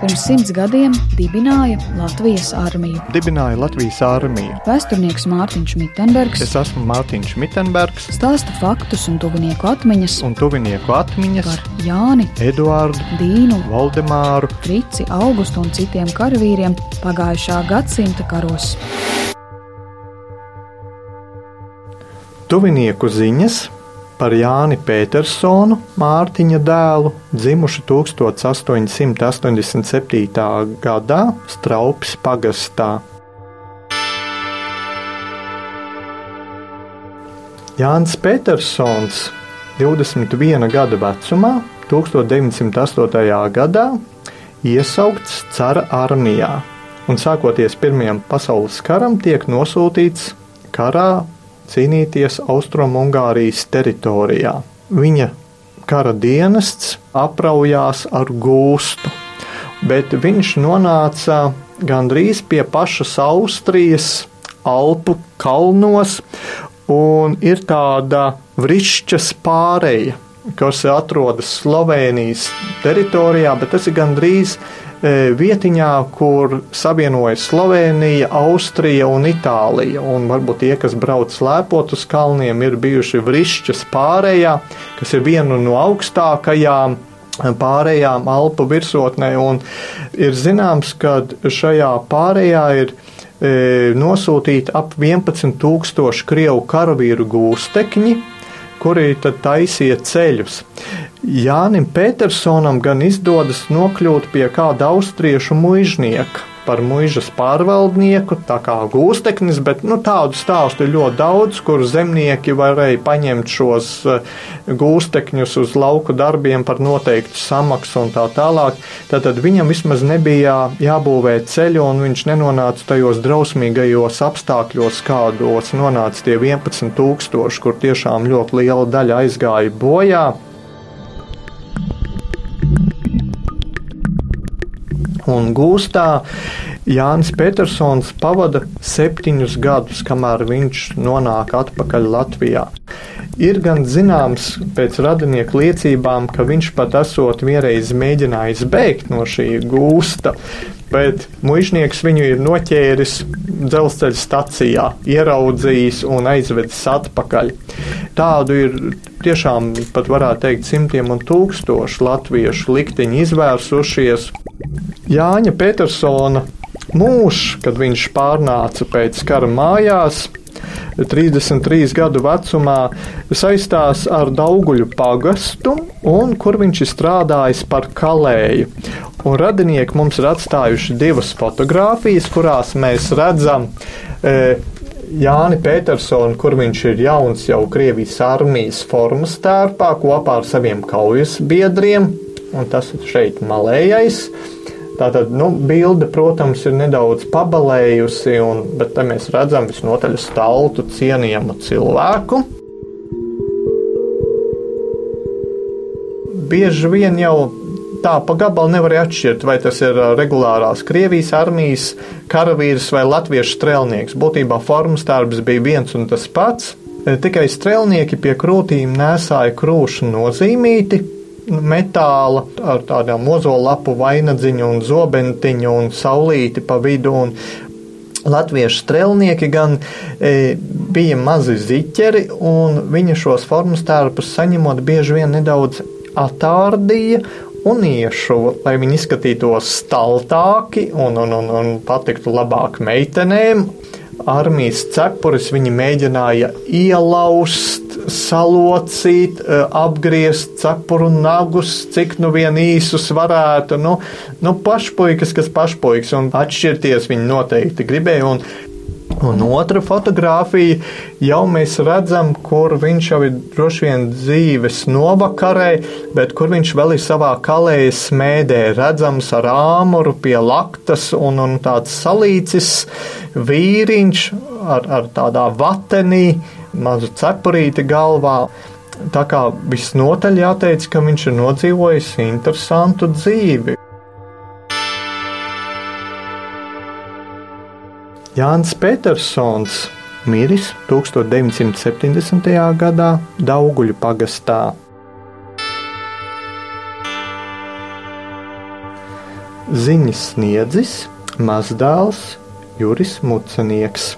pirms simts gadiem dibināja Latvijas armiju. Dibināja Latvijas armiju. Vēsturnieks Mārtiņš Mitenbergs Es esmu Mārtiņš Mitenbergs stāsta faktus un tuvinieku atmiņas un tuvinieku atmiņas par Jāni, Eduārdu, Dīnu, Valdemāru, Frici, Augustu un citiem karavīriem pagājušā gadsimta karos. tuvinieku ziņas par Jāni Petersonu, Mārtiņa dēlu, dzimušu 1887. gadā Straupes pagastā. Jānis Petersons 21 gada vecumā, 1908. gadā, iesaukts cara armijā, un sākoties Pirmajam pasaules karam, tiek nosūtīts karā cīnīties Austrumungārijas teritorijā. Viņa kara dienests apraujās ar gūstu, bet viņš nonāca gandrīz pie pašas Austrijas Alpu kalnos, un ir tāda vrišķas pāreja, kas atrodas Slovenijas teritorijā, bet tas ir gandrīz e, vietiņā, kur savienojas Slovenija, Austrija un Itālija. Un varbūt tie, kas brauc lēpot uz kalniem, ir bijuši vrišķas pārējā, kas ir viena no augstākajām pārējām Alpu virsotnē. Un ir zināms, ka šajā pārējā ir e, nosūtīti ap 11,000 krievu karavīru gūstekņi, kuri tad taisīja ceļus. Jānim Petersonam gan izdodas nokļūt pie kāda austriešu muiznieka par muižas pārvaldnieku, tā kā gūsteknis, bet nu, tādu stāstu ir ļoti daudz, kur zemnieki varēja paņemt šos eh, gūstekņus uz lauku darbiem par noteiktu samaksu un tā tālāk. Tad viņam vismaz nebija jābūvē ceļu, un viņš nenonāca tajos drausmīgajos apstākļos, kādos nonāca tie 11,000, kur tiešām ļoti liela daļa aizgāja bojā. Un gūstā Jānis Petersons pavada septiņus gadus, kamēr viņš nonāk atpakaļ Latvijā. Ir gan zināms pēc radinieku liecībām, ka viņš pat esot vienreiz mēģinājis bēgt no šī gūsta, bet mužnieks viņu ir noķēris dzelzceļa stacijā, ieraudzījis un aizvedis atpakaļ. Tādu ir tiešām pat varētu teikt simtiem un tūkstoši latviešu likteņi izvērsušies. Jāņa Petersona mūžs, kad viņš pārnāca pēc kara mājās, 33 gadu vecumā saistās ar Dauguļu pagastu, un kur viņš ir strādājis par kalēju. Un radinieki mums ir atstājuši divas fotogrāfijas, kurās mēs redzam e, Jāni Petersonu, kur viņš ir jauns jau Krievijas armijas formas tērpā kopā ar saviem kaujas biedriem, un tas ir šeit malējais. Tātad, nu, bilde, protams, ir nedaudz pabalējusi, un, bet te mēs redzam visnotaļ staltu cienījamu cilvēku. Bieži vien jau tā pa gabalu nevar atšķirt, vai tas ir regulārās Krievijas armijas karavīrs vai latviešu strēlnieks. Būtībā formas tarbs bija viens un tas pats, tikai strēlnieki pie krūtīm nesāja krūšu nozīmīti, metāla ar tādām mozolapu vainadziņu un zobentiņu un saulīti pa vidu. Un Latviešu strēlnieki gan e, bija mazi ziķeri, un viņi šos formas tērpus saņemot bieži vien nedaudz atārdīja un iešuva, lai viņi izskatītos staltāki un, un, un, un patiktu labāk meitenēm. Armijas cepures viņi mēģināja ielauzt, salocīt, eh, apgriezt cepuru nagus, cik nu vien īsus varētu. Nu, nu pašpuikas, kas pašpuikas, un atšķirties viņi noteikti gribēja. Un, Un otra fotografija jau mēs redzam, kur viņš jau ir droši vien dzīves novakarē, bet kur viņš vēl ir savā kalējas smēdē, redzams ar āmuru pie laktas un, un tāds salīcis vīriņš ar, ar tādā vatenī, mazu cepurīti galvā. Tā kā visnotaļ jāteic, ka viņš ir nodzīvojis interesantu dzīvi. Jānis Petersons miris 1970. gadā Dauguļu pagastā. ziņas sniedzis mazdēls Juris Mucenieks.